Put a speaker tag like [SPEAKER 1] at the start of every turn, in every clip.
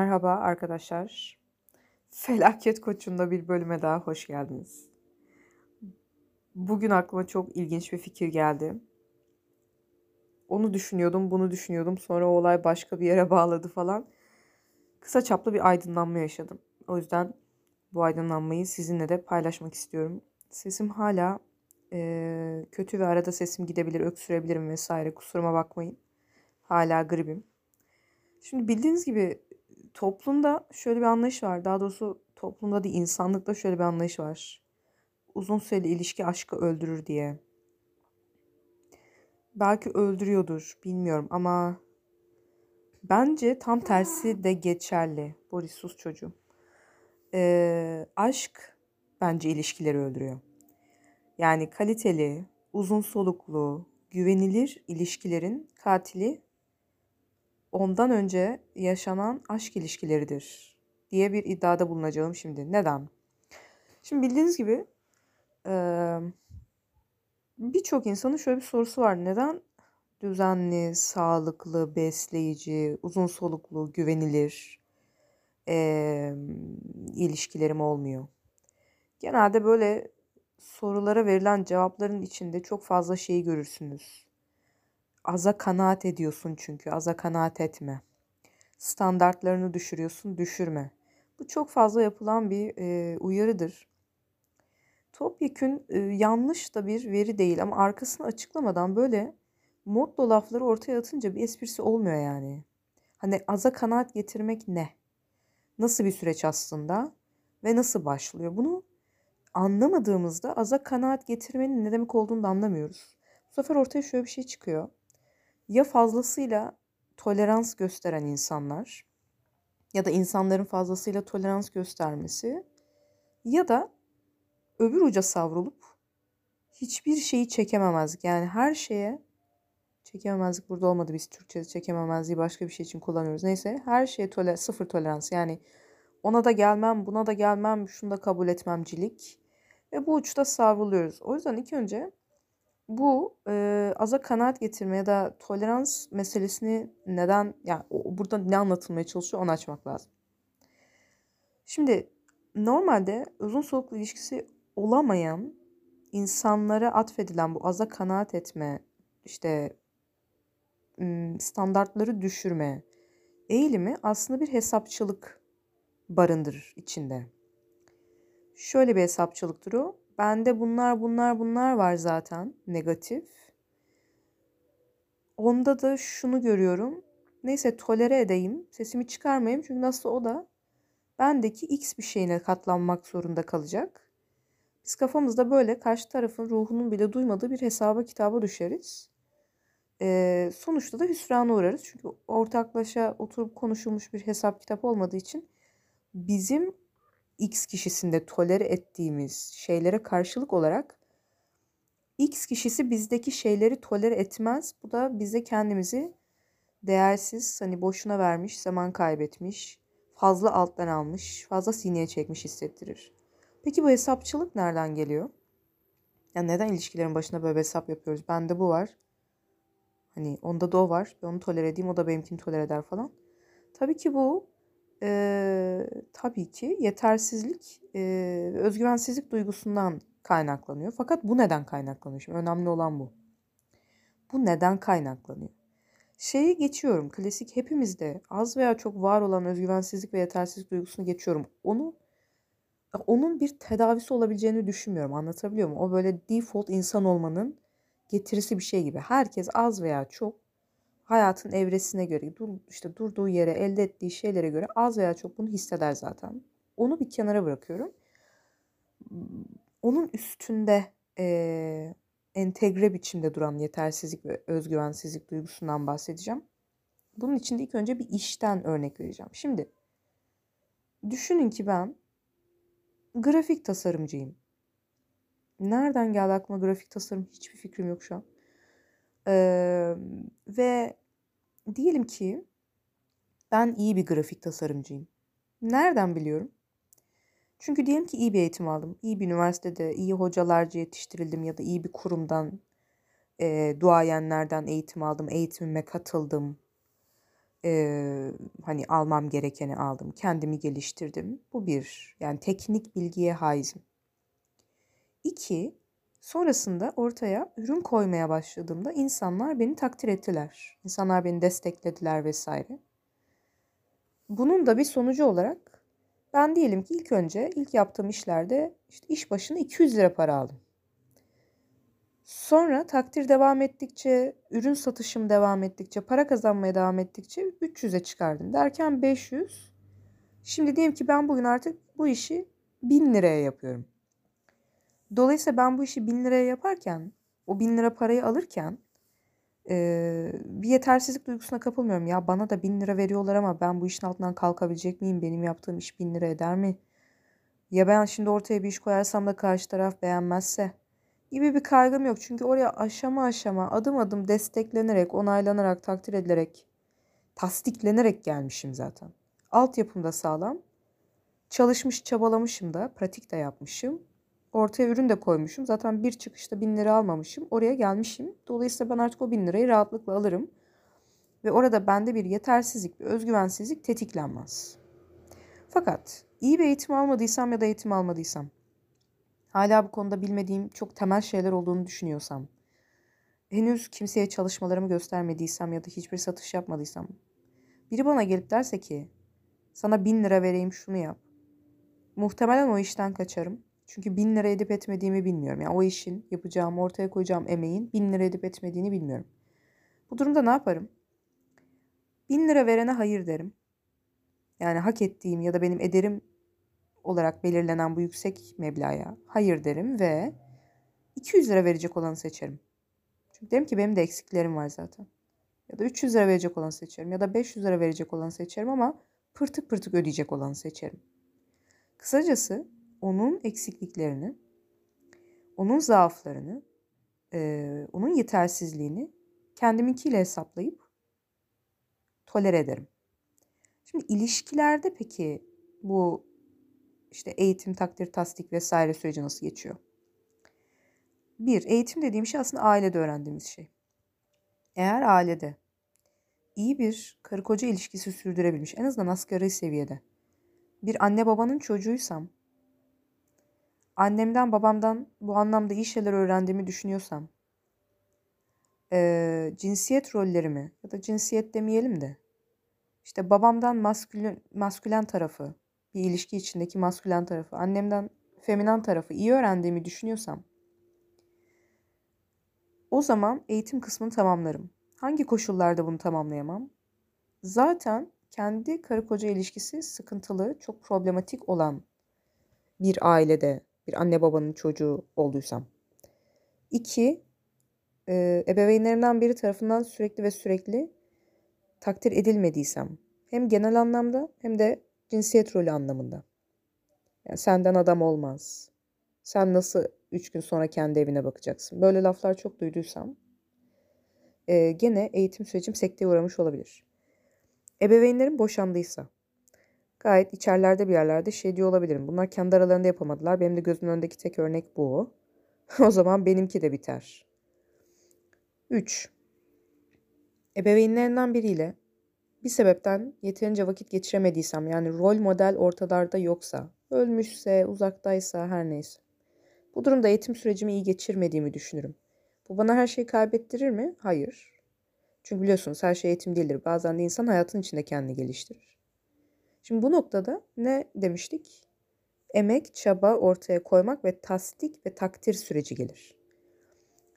[SPEAKER 1] Merhaba arkadaşlar. Felaket Koçu'nda bir bölüme daha hoş geldiniz. Bugün aklıma çok ilginç bir fikir geldi. Onu düşünüyordum, bunu düşünüyordum. Sonra o olay başka bir yere bağladı falan. Kısa çaplı bir aydınlanma yaşadım. O yüzden bu aydınlanmayı sizinle de paylaşmak istiyorum. Sesim hala e, kötü ve arada sesim gidebilir, öksürebilirim vesaire. Kusuruma bakmayın. Hala gribim. Şimdi bildiğiniz gibi toplumda şöyle bir anlayış var. Daha doğrusu toplumda değil insanlıkta şöyle bir anlayış var. Uzun süreli ilişki aşkı öldürür diye. Belki öldürüyordur bilmiyorum ama bence tam tersi de geçerli. Boris sus çocuğum. Ee, aşk bence ilişkileri öldürüyor. Yani kaliteli, uzun soluklu, güvenilir ilişkilerin katili ondan önce yaşanan aşk ilişkileridir diye bir iddiada bulunacağım şimdi. Neden? Şimdi bildiğiniz gibi birçok insanın şöyle bir sorusu var. Neden düzenli, sağlıklı, besleyici, uzun soluklu, güvenilir e, ilişkilerim olmuyor? Genelde böyle sorulara verilen cevapların içinde çok fazla şeyi görürsünüz. Aza kanaat ediyorsun çünkü. Aza kanaat etme. Standartlarını düşürüyorsun, düşürme. Bu çok fazla yapılan bir e, uyarıdır. Topyekün e, yanlış da bir veri değil ama arkasını açıklamadan böyle motto lafları ortaya atınca bir esprisi olmuyor yani. Hani aza kanaat getirmek ne? Nasıl bir süreç aslında ve nasıl başlıyor? Bunu anlamadığımızda aza kanaat getirmenin ne demek olduğunu da anlamıyoruz. Bu sefer ortaya şöyle bir şey çıkıyor ya fazlasıyla tolerans gösteren insanlar ya da insanların fazlasıyla tolerans göstermesi ya da öbür uca savrulup hiçbir şeyi çekememezlik. Yani her şeye çekememezlik burada olmadı biz Türkçe'de çekememezliği başka bir şey için kullanıyoruz. Neyse her şeye toler sıfır tolerans yani ona da gelmem buna da gelmem şunu da kabul etmemcilik ve bu uçta savruluyoruz. O yüzden ilk önce bu e, aza kanaat getirme ya da tolerans meselesini neden yani burada ne anlatılmaya çalışıyor onu açmak lazım. Şimdi normalde uzun soluklu ilişkisi olamayan insanlara atfedilen bu aza kanaat etme işte standartları düşürme eğilimi aslında bir hesapçılık barındırır içinde. Şöyle bir hesapçılıktır o. Bende bunlar bunlar bunlar var zaten negatif. Onda da şunu görüyorum. Neyse tolere edeyim. Sesimi çıkarmayayım. Çünkü nasıl o da bendeki x bir şeyine katlanmak zorunda kalacak. Biz kafamızda böyle karşı tarafın ruhunun bile duymadığı bir hesaba kitaba düşeriz. Ee, sonuçta da hüsrana uğrarız. Çünkü ortaklaşa oturup konuşulmuş bir hesap kitap olmadığı için bizim X kişisinde tolere ettiğimiz şeylere karşılık olarak X kişisi bizdeki şeyleri tolere etmez. Bu da bize kendimizi değersiz, hani boşuna vermiş, zaman kaybetmiş, fazla alttan almış, fazla sineye çekmiş hissettirir. Peki bu hesapçılık nereden geliyor? Yani neden ilişkilerin başına böyle hesap yapıyoruz? Bende bu var. Hani onda da o var. Ben onu tolere edeyim, o da benimkini tolere eder falan. Tabii ki bu e, tabii ki yetersizlik e, özgüvensizlik duygusundan kaynaklanıyor. Fakat bu neden kaynaklanıyor? Şimdi önemli olan bu. Bu neden kaynaklanıyor? Şeyi geçiyorum. Klasik hepimizde az veya çok var olan özgüvensizlik ve yetersizlik duygusunu geçiyorum. Onu onun bir tedavisi olabileceğini düşünmüyorum. Anlatabiliyor muyum? O böyle default insan olmanın getirisi bir şey gibi. Herkes az veya çok hayatın evresine göre, dur, işte durduğu yere, elde ettiği şeylere göre az veya çok bunu hisseder zaten. Onu bir kenara bırakıyorum. Onun üstünde e, entegre biçimde duran yetersizlik ve özgüvensizlik duygusundan bahsedeceğim. Bunun için de ilk önce bir işten örnek vereceğim. Şimdi düşünün ki ben grafik tasarımcıyım. Nereden geldi aklıma grafik tasarım hiçbir fikrim yok şu an. Ee, ve diyelim ki ben iyi bir grafik tasarımcıyım. Nereden biliyorum? Çünkü diyelim ki iyi bir eğitim aldım. İyi bir üniversitede iyi hocalarca yetiştirildim ya da iyi bir kurumdan, e, duayenlerden eğitim aldım. Eğitimime katıldım. Ee, hani almam gerekeni aldım. Kendimi geliştirdim. Bu bir. Yani teknik bilgiye haizim. İki, sonrasında ortaya ürün koymaya başladığımda insanlar beni takdir ettiler. İnsanlar beni desteklediler vesaire. Bunun da bir sonucu olarak ben diyelim ki ilk önce ilk yaptığım işlerde işte iş başına 200 lira para aldım. Sonra takdir devam ettikçe, ürün satışım devam ettikçe, para kazanmaya devam ettikçe 300'e çıkardım. Derken 500. Şimdi diyelim ki ben bugün artık bu işi 1000 liraya yapıyorum. Dolayısıyla ben bu işi 1000 liraya yaparken, o 1000 lira parayı alırken e, bir yetersizlik duygusuna kapılmıyorum. Ya bana da 1000 lira veriyorlar ama ben bu işin altından kalkabilecek miyim? Benim yaptığım iş 1000 lira eder mi? Ya ben şimdi ortaya bir iş koyarsam da karşı taraf beğenmezse? gibi bir kaygım yok. Çünkü oraya aşama aşama, adım adım desteklenerek, onaylanarak, takdir edilerek, tasdiklenerek gelmişim zaten. Altyapım da sağlam. Çalışmış, çabalamışım da, pratik de yapmışım. Ortaya ürün de koymuşum. Zaten bir çıkışta bin lira almamışım. Oraya gelmişim. Dolayısıyla ben artık o bin lirayı rahatlıkla alırım. Ve orada bende bir yetersizlik, bir özgüvensizlik tetiklenmez. Fakat iyi bir eğitim almadıysam ya da eğitim almadıysam, hala bu konuda bilmediğim çok temel şeyler olduğunu düşünüyorsam, henüz kimseye çalışmalarımı göstermediysem ya da hiçbir satış yapmadıysam, biri bana gelip derse ki, sana bin lira vereyim şunu yap. Muhtemelen o işten kaçarım. Çünkü bin lira edip etmediğimi bilmiyorum. Yani o işin yapacağım, ortaya koyacağım emeğin bin lira edip etmediğini bilmiyorum. Bu durumda ne yaparım? Bin lira verene hayır derim. Yani hak ettiğim ya da benim ederim olarak belirlenen bu yüksek meblağa hayır derim ve 200 lira verecek olanı seçerim. Çünkü derim ki benim de eksiklerim var zaten. Ya da 300 lira verecek olanı seçerim ya da 500 lira verecek olanı seçerim ama pırtık pırtık ödeyecek olanı seçerim. Kısacası onun eksikliklerini, onun zaaflarını, e, onun yetersizliğini kendiminkiyle hesaplayıp tolere ederim. Şimdi ilişkilerde peki bu işte eğitim, takdir, tasdik vesaire süreci nasıl geçiyor? Bir, eğitim dediğim şey aslında ailede öğrendiğimiz şey. Eğer ailede iyi bir karı koca ilişkisi sürdürebilmiş, en azından asgari seviyede bir anne babanın çocuğuysam, annemden babamdan bu anlamda iyi şeyler öğrendiğimi düşünüyorsam, e, cinsiyet rollerimi ya da cinsiyet demeyelim de, işte babamdan maskülen, maskülen tarafı, bir ilişki içindeki maskülen tarafı, annemden feminen tarafı iyi öğrendiğimi düşünüyorsam o zaman eğitim kısmını tamamlarım. Hangi koşullarda bunu tamamlayamam? Zaten kendi karı koca ilişkisi sıkıntılı, çok problematik olan bir ailede, bir anne babanın çocuğu olduysam. İki, e, ebeveynlerimden biri tarafından sürekli ve sürekli takdir edilmediysem, hem genel anlamda hem de cinsiyet rolü anlamında. Yani senden adam olmaz. Sen nasıl üç gün sonra kendi evine bakacaksın? Böyle laflar çok duyduysam e, gene eğitim sürecim sekteye uğramış olabilir. Ebeveynlerim boşandıysa gayet içerlerde bir yerlerde şey diyor olabilirim. Bunlar kendi aralarında yapamadılar. Benim de gözümün önündeki tek örnek bu. o zaman benimki de biter. 3. Ebeveynlerinden biriyle bir sebepten yeterince vakit geçiremediysem yani rol model ortalarda yoksa, ölmüşse, uzaktaysa her neyse. Bu durumda eğitim sürecimi iyi geçirmediğimi düşünürüm. Bu bana her şeyi kaybettirir mi? Hayır. Çünkü biliyorsunuz her şey eğitim değildir. Bazen de insan hayatın içinde kendini geliştirir. Şimdi bu noktada ne demiştik? Emek, çaba ortaya koymak ve tasdik ve takdir süreci gelir.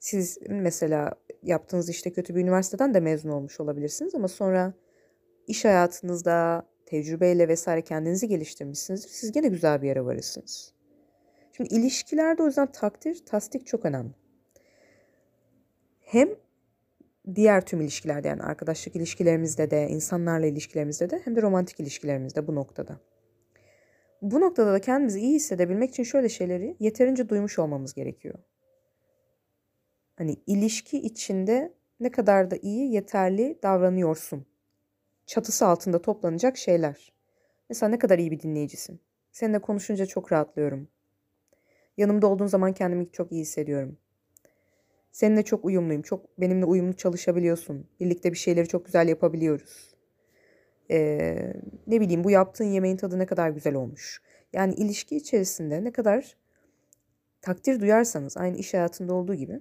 [SPEAKER 1] Siz mesela yaptığınız işte kötü bir üniversiteden de mezun olmuş olabilirsiniz ama sonra iş hayatınızda tecrübeyle vesaire kendinizi geliştirmişsinizdir. Siz gene güzel bir yere varırsınız. Şimdi ilişkilerde o yüzden takdir, tasdik çok önemli. Hem diğer tüm ilişkilerde yani arkadaşlık ilişkilerimizde de, insanlarla ilişkilerimizde de hem de romantik ilişkilerimizde bu noktada. Bu noktada da kendimizi iyi hissedebilmek için şöyle şeyleri yeterince duymuş olmamız gerekiyor. Hani ilişki içinde ne kadar da iyi, yeterli davranıyorsun. Çatısı altında toplanacak şeyler. Mesela ne kadar iyi bir dinleyicisin. Seninle konuşunca çok rahatlıyorum. Yanımda olduğun zaman kendimi çok iyi hissediyorum. Seninle çok uyumluyum. Çok benimle uyumlu çalışabiliyorsun. Birlikte bir şeyleri çok güzel yapabiliyoruz. Ee, ne bileyim bu yaptığın yemeğin tadı ne kadar güzel olmuş. Yani ilişki içerisinde ne kadar takdir duyarsanız aynı iş hayatında olduğu gibi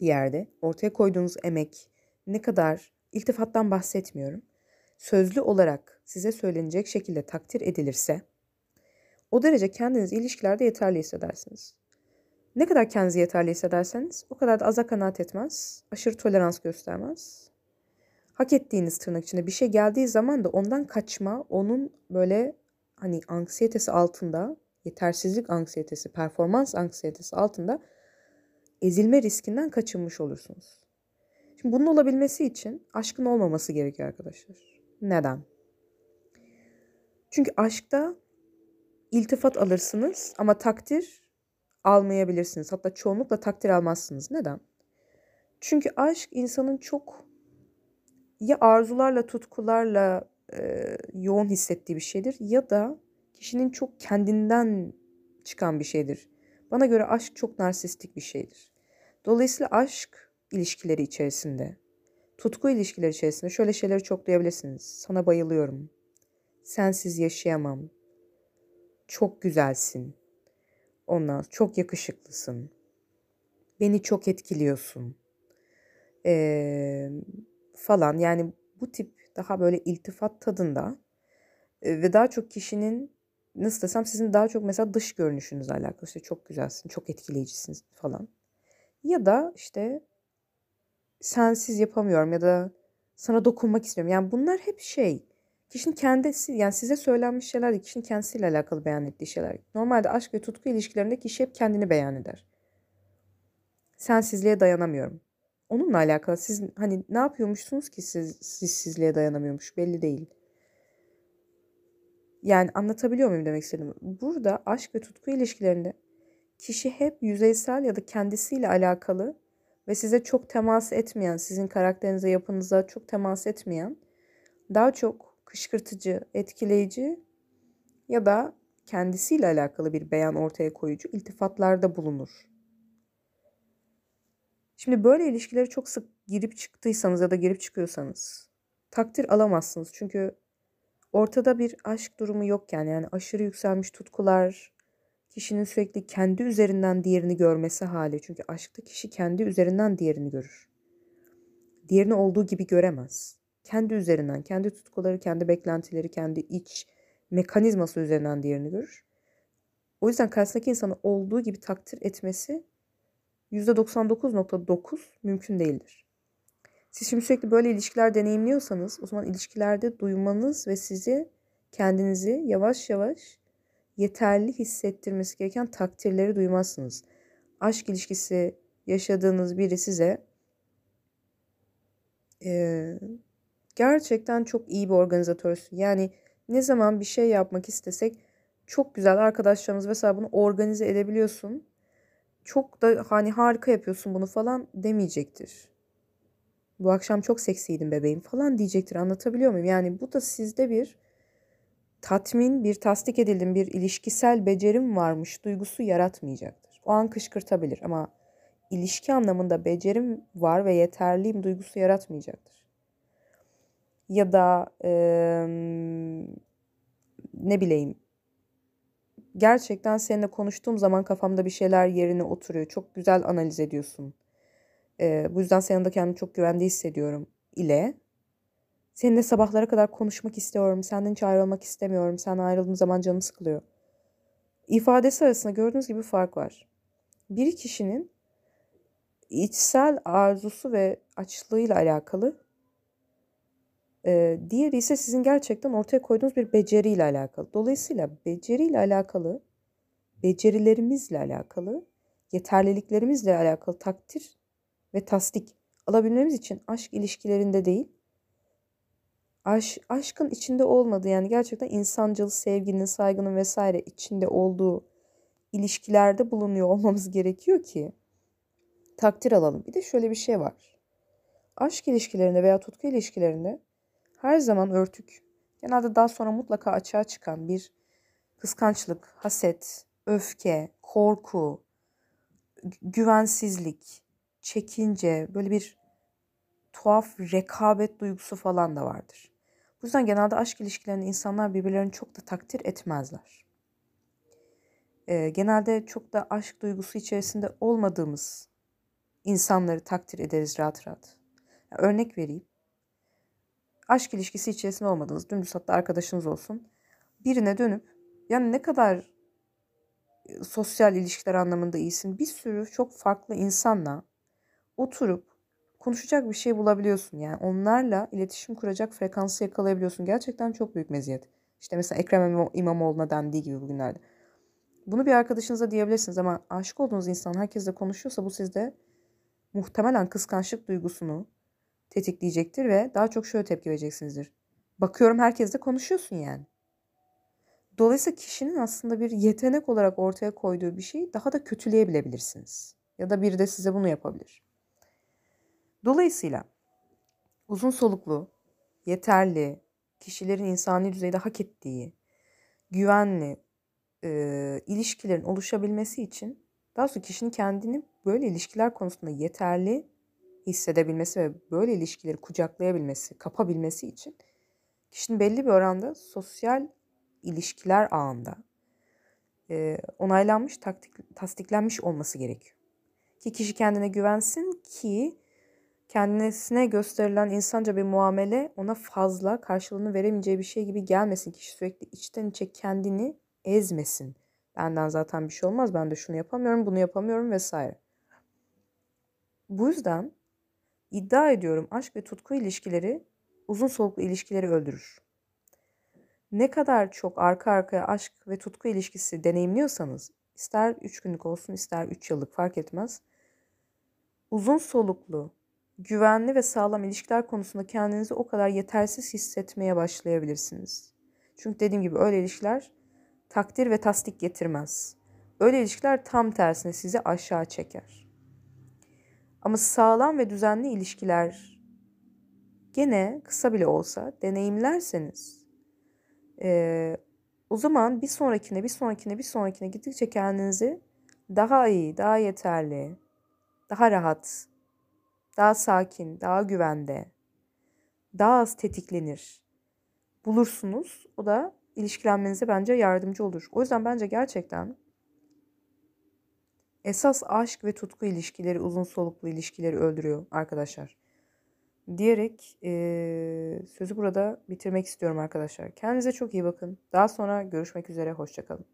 [SPEAKER 1] bir yerde ortaya koyduğunuz emek ne kadar iltifattan bahsetmiyorum. Sözlü olarak size söylenecek şekilde takdir edilirse o derece kendinizi ilişkilerde yeterli hissedersiniz. Ne kadar kendinizi yeterli hissederseniz o kadar da aza kanaat etmez, aşırı tolerans göstermez. Hak ettiğiniz tırnak içinde bir şey geldiği zaman da ondan kaçma, onun böyle hani anksiyetesi altında, yetersizlik anksiyetesi, performans anksiyetesi altında ezilme riskinden kaçınmış olursunuz. Şimdi bunun olabilmesi için aşkın olmaması gerekiyor arkadaşlar. Neden? Çünkü aşkta iltifat alırsınız ama takdir almayabilirsiniz. Hatta çoğunlukla takdir almazsınız. Neden? Çünkü aşk insanın çok ya arzularla, tutkularla e, yoğun hissettiği bir şeydir ya da kişinin çok kendinden çıkan bir şeydir. Bana göre aşk çok narsistik bir şeydir. Dolayısıyla aşk ilişkileri içerisinde, tutku ilişkileri içerisinde şöyle şeyleri çok duyabilirsiniz. Sana bayılıyorum. Sensiz yaşayamam. Çok güzelsin. Ondan çok yakışıklısın. Beni çok etkiliyorsun. Ee, falan yani bu tip daha böyle iltifat tadında e, ve daha çok kişinin nasıl desem sizin daha çok mesela dış görünüşünüzle alakalı işte çok güzelsin, çok etkileyicisiniz falan. Ya da işte sensiz yapamıyorum ya da sana dokunmak istiyorum. Yani bunlar hep şey kişinin kendisi yani size söylenmiş şeyler kişinin kendisiyle alakalı beyan ettiği şeyler. Normalde aşk ve tutku ilişkilerinde kişi hep kendini beyan eder. Sensizliğe dayanamıyorum. Onunla alakalı siz hani ne yapıyormuşsunuz ki siz sizsizliğe dayanamıyormuş belli değil. Yani anlatabiliyor muyum demek istedim. Burada aşk ve tutku ilişkilerinde kişi hep yüzeysel ya da kendisiyle alakalı ve size çok temas etmeyen, sizin karakterinize, yapınıza çok temas etmeyen, daha çok kışkırtıcı, etkileyici ya da kendisiyle alakalı bir beyan ortaya koyucu iltifatlarda bulunur. Şimdi böyle ilişkileri çok sık girip çıktıysanız ya da girip çıkıyorsanız takdir alamazsınız. Çünkü ortada bir aşk durumu yokken yani aşırı yükselmiş tutkular, kişinin sürekli kendi üzerinden diğerini görmesi hali. Çünkü aşkta kişi kendi üzerinden diğerini görür. Diğerini olduğu gibi göremez. Kendi üzerinden, kendi tutkuları, kendi beklentileri, kendi iç mekanizması üzerinden diğerini görür. O yüzden karşısındaki insanı olduğu gibi takdir etmesi %99.9 mümkün değildir. Siz şimdi sürekli böyle ilişkiler deneyimliyorsanız o zaman ilişkilerde duymanız ve sizi kendinizi yavaş yavaş yeterli hissettirmesi gereken takdirleri duymazsınız. Aşk ilişkisi yaşadığınız biri size gerçekten çok iyi bir organizatörsün. Yani ne zaman bir şey yapmak istesek çok güzel arkadaşlarımız vesaire bunu organize edebiliyorsun çok da hani harika yapıyorsun bunu falan demeyecektir. Bu akşam çok seksiydin bebeğim falan diyecektir. Anlatabiliyor muyum? Yani bu da sizde bir tatmin, bir tasdik edildim, bir ilişkisel becerim varmış duygusu yaratmayacaktır. O an kışkırtabilir ama ilişki anlamında becerim var ve yeterliyim duygusu yaratmayacaktır. Ya da e, ne bileyim gerçekten seninle konuştuğum zaman kafamda bir şeyler yerine oturuyor. Çok güzel analiz ediyorsun. Ee, bu yüzden senin de kendimi çok güvende hissediyorum ile seninle sabahlara kadar konuşmak istiyorum. Senden hiç ayrılmak istemiyorum. Sen ayrıldığın zaman canım sıkılıyor. İfadesi arasında gördüğünüz gibi fark var. Bir kişinin içsel arzusu ve açlığıyla alakalı ee, diğeri ise sizin gerçekten ortaya koyduğunuz bir beceriyle alakalı. Dolayısıyla beceriyle alakalı, becerilerimizle alakalı, yeterliliklerimizle alakalı takdir ve tasdik alabilmemiz için aşk ilişkilerinde değil, aş, aşkın içinde olmadığı yani gerçekten insancıl sevginin, saygının vesaire içinde olduğu ilişkilerde bulunuyor olmamız gerekiyor ki takdir alalım. Bir de şöyle bir şey var. Aşk ilişkilerinde veya tutku ilişkilerinde her zaman örtük, genelde daha sonra mutlaka açığa çıkan bir kıskançlık, haset, öfke, korku, güvensizlik, çekince, böyle bir tuhaf rekabet duygusu falan da vardır. Bu yüzden genelde aşk ilişkilerinde insanlar birbirlerini çok da takdir etmezler. Ee, genelde çok da aşk duygusu içerisinde olmadığımız insanları takdir ederiz rahat rahat. Yani örnek vereyim. Aşk ilişkisi içerisinde olmadığınız, dümdüz hatta arkadaşınız olsun. Birine dönüp yani ne kadar e, sosyal ilişkiler anlamında iyisin. Bir sürü çok farklı insanla oturup konuşacak bir şey bulabiliyorsun. Yani onlarla iletişim kuracak frekansı yakalayabiliyorsun. Gerçekten çok büyük meziyet. İşte mesela Ekrem İmamoğlu'na dendiği gibi bugünlerde. Bunu bir arkadaşınıza diyebilirsiniz ama aşık olduğunuz insan herkesle konuşuyorsa bu sizde muhtemelen kıskançlık duygusunu tetikleyecektir ve daha çok şöyle tepki vereceksinizdir. Bakıyorum herkesle konuşuyorsun yani. Dolayısıyla kişinin aslında bir yetenek olarak ortaya koyduğu bir şeyi daha da kötüleyebilebilirsiniz. Ya da biri de size bunu yapabilir. Dolayısıyla uzun soluklu, yeterli, kişilerin insani düzeyde hak ettiği, güvenli e, ilişkilerin oluşabilmesi için daha sonra kişinin kendini böyle ilişkiler konusunda yeterli hissedebilmesi ve böyle ilişkileri kucaklayabilmesi, kapabilmesi için kişinin belli bir oranda sosyal ilişkiler ağında e, onaylanmış, taktik, tasdiklenmiş olması gerekiyor. Ki kişi kendine güvensin ki kendisine gösterilen insanca bir muamele ona fazla karşılığını veremeyeceği bir şey gibi gelmesin. Kişi sürekli içten içe kendini ezmesin. Benden zaten bir şey olmaz. Ben de şunu yapamıyorum, bunu yapamıyorum vesaire. Bu yüzden iddia ediyorum aşk ve tutku ilişkileri uzun soluklu ilişkileri öldürür. Ne kadar çok arka arkaya aşk ve tutku ilişkisi deneyimliyorsanız, ister 3 günlük olsun ister 3 yıllık fark etmez. Uzun soluklu, güvenli ve sağlam ilişkiler konusunda kendinizi o kadar yetersiz hissetmeye başlayabilirsiniz. Çünkü dediğim gibi öyle ilişkiler takdir ve tasdik getirmez. Öyle ilişkiler tam tersine sizi aşağı çeker. Ama sağlam ve düzenli ilişkiler gene kısa bile olsa deneyimlerseniz e, o zaman bir sonrakine bir sonrakine bir sonrakine gittikçe kendinizi daha iyi, daha yeterli, daha rahat, daha sakin, daha güvende, daha az tetiklenir bulursunuz. O da ilişkilenmenize bence yardımcı olur. O yüzden bence gerçekten esas aşk ve tutku ilişkileri, uzun soluklu ilişkileri öldürüyor arkadaşlar. Diyerek e, sözü burada bitirmek istiyorum arkadaşlar. Kendinize çok iyi bakın. Daha sonra görüşmek üzere. Hoşçakalın.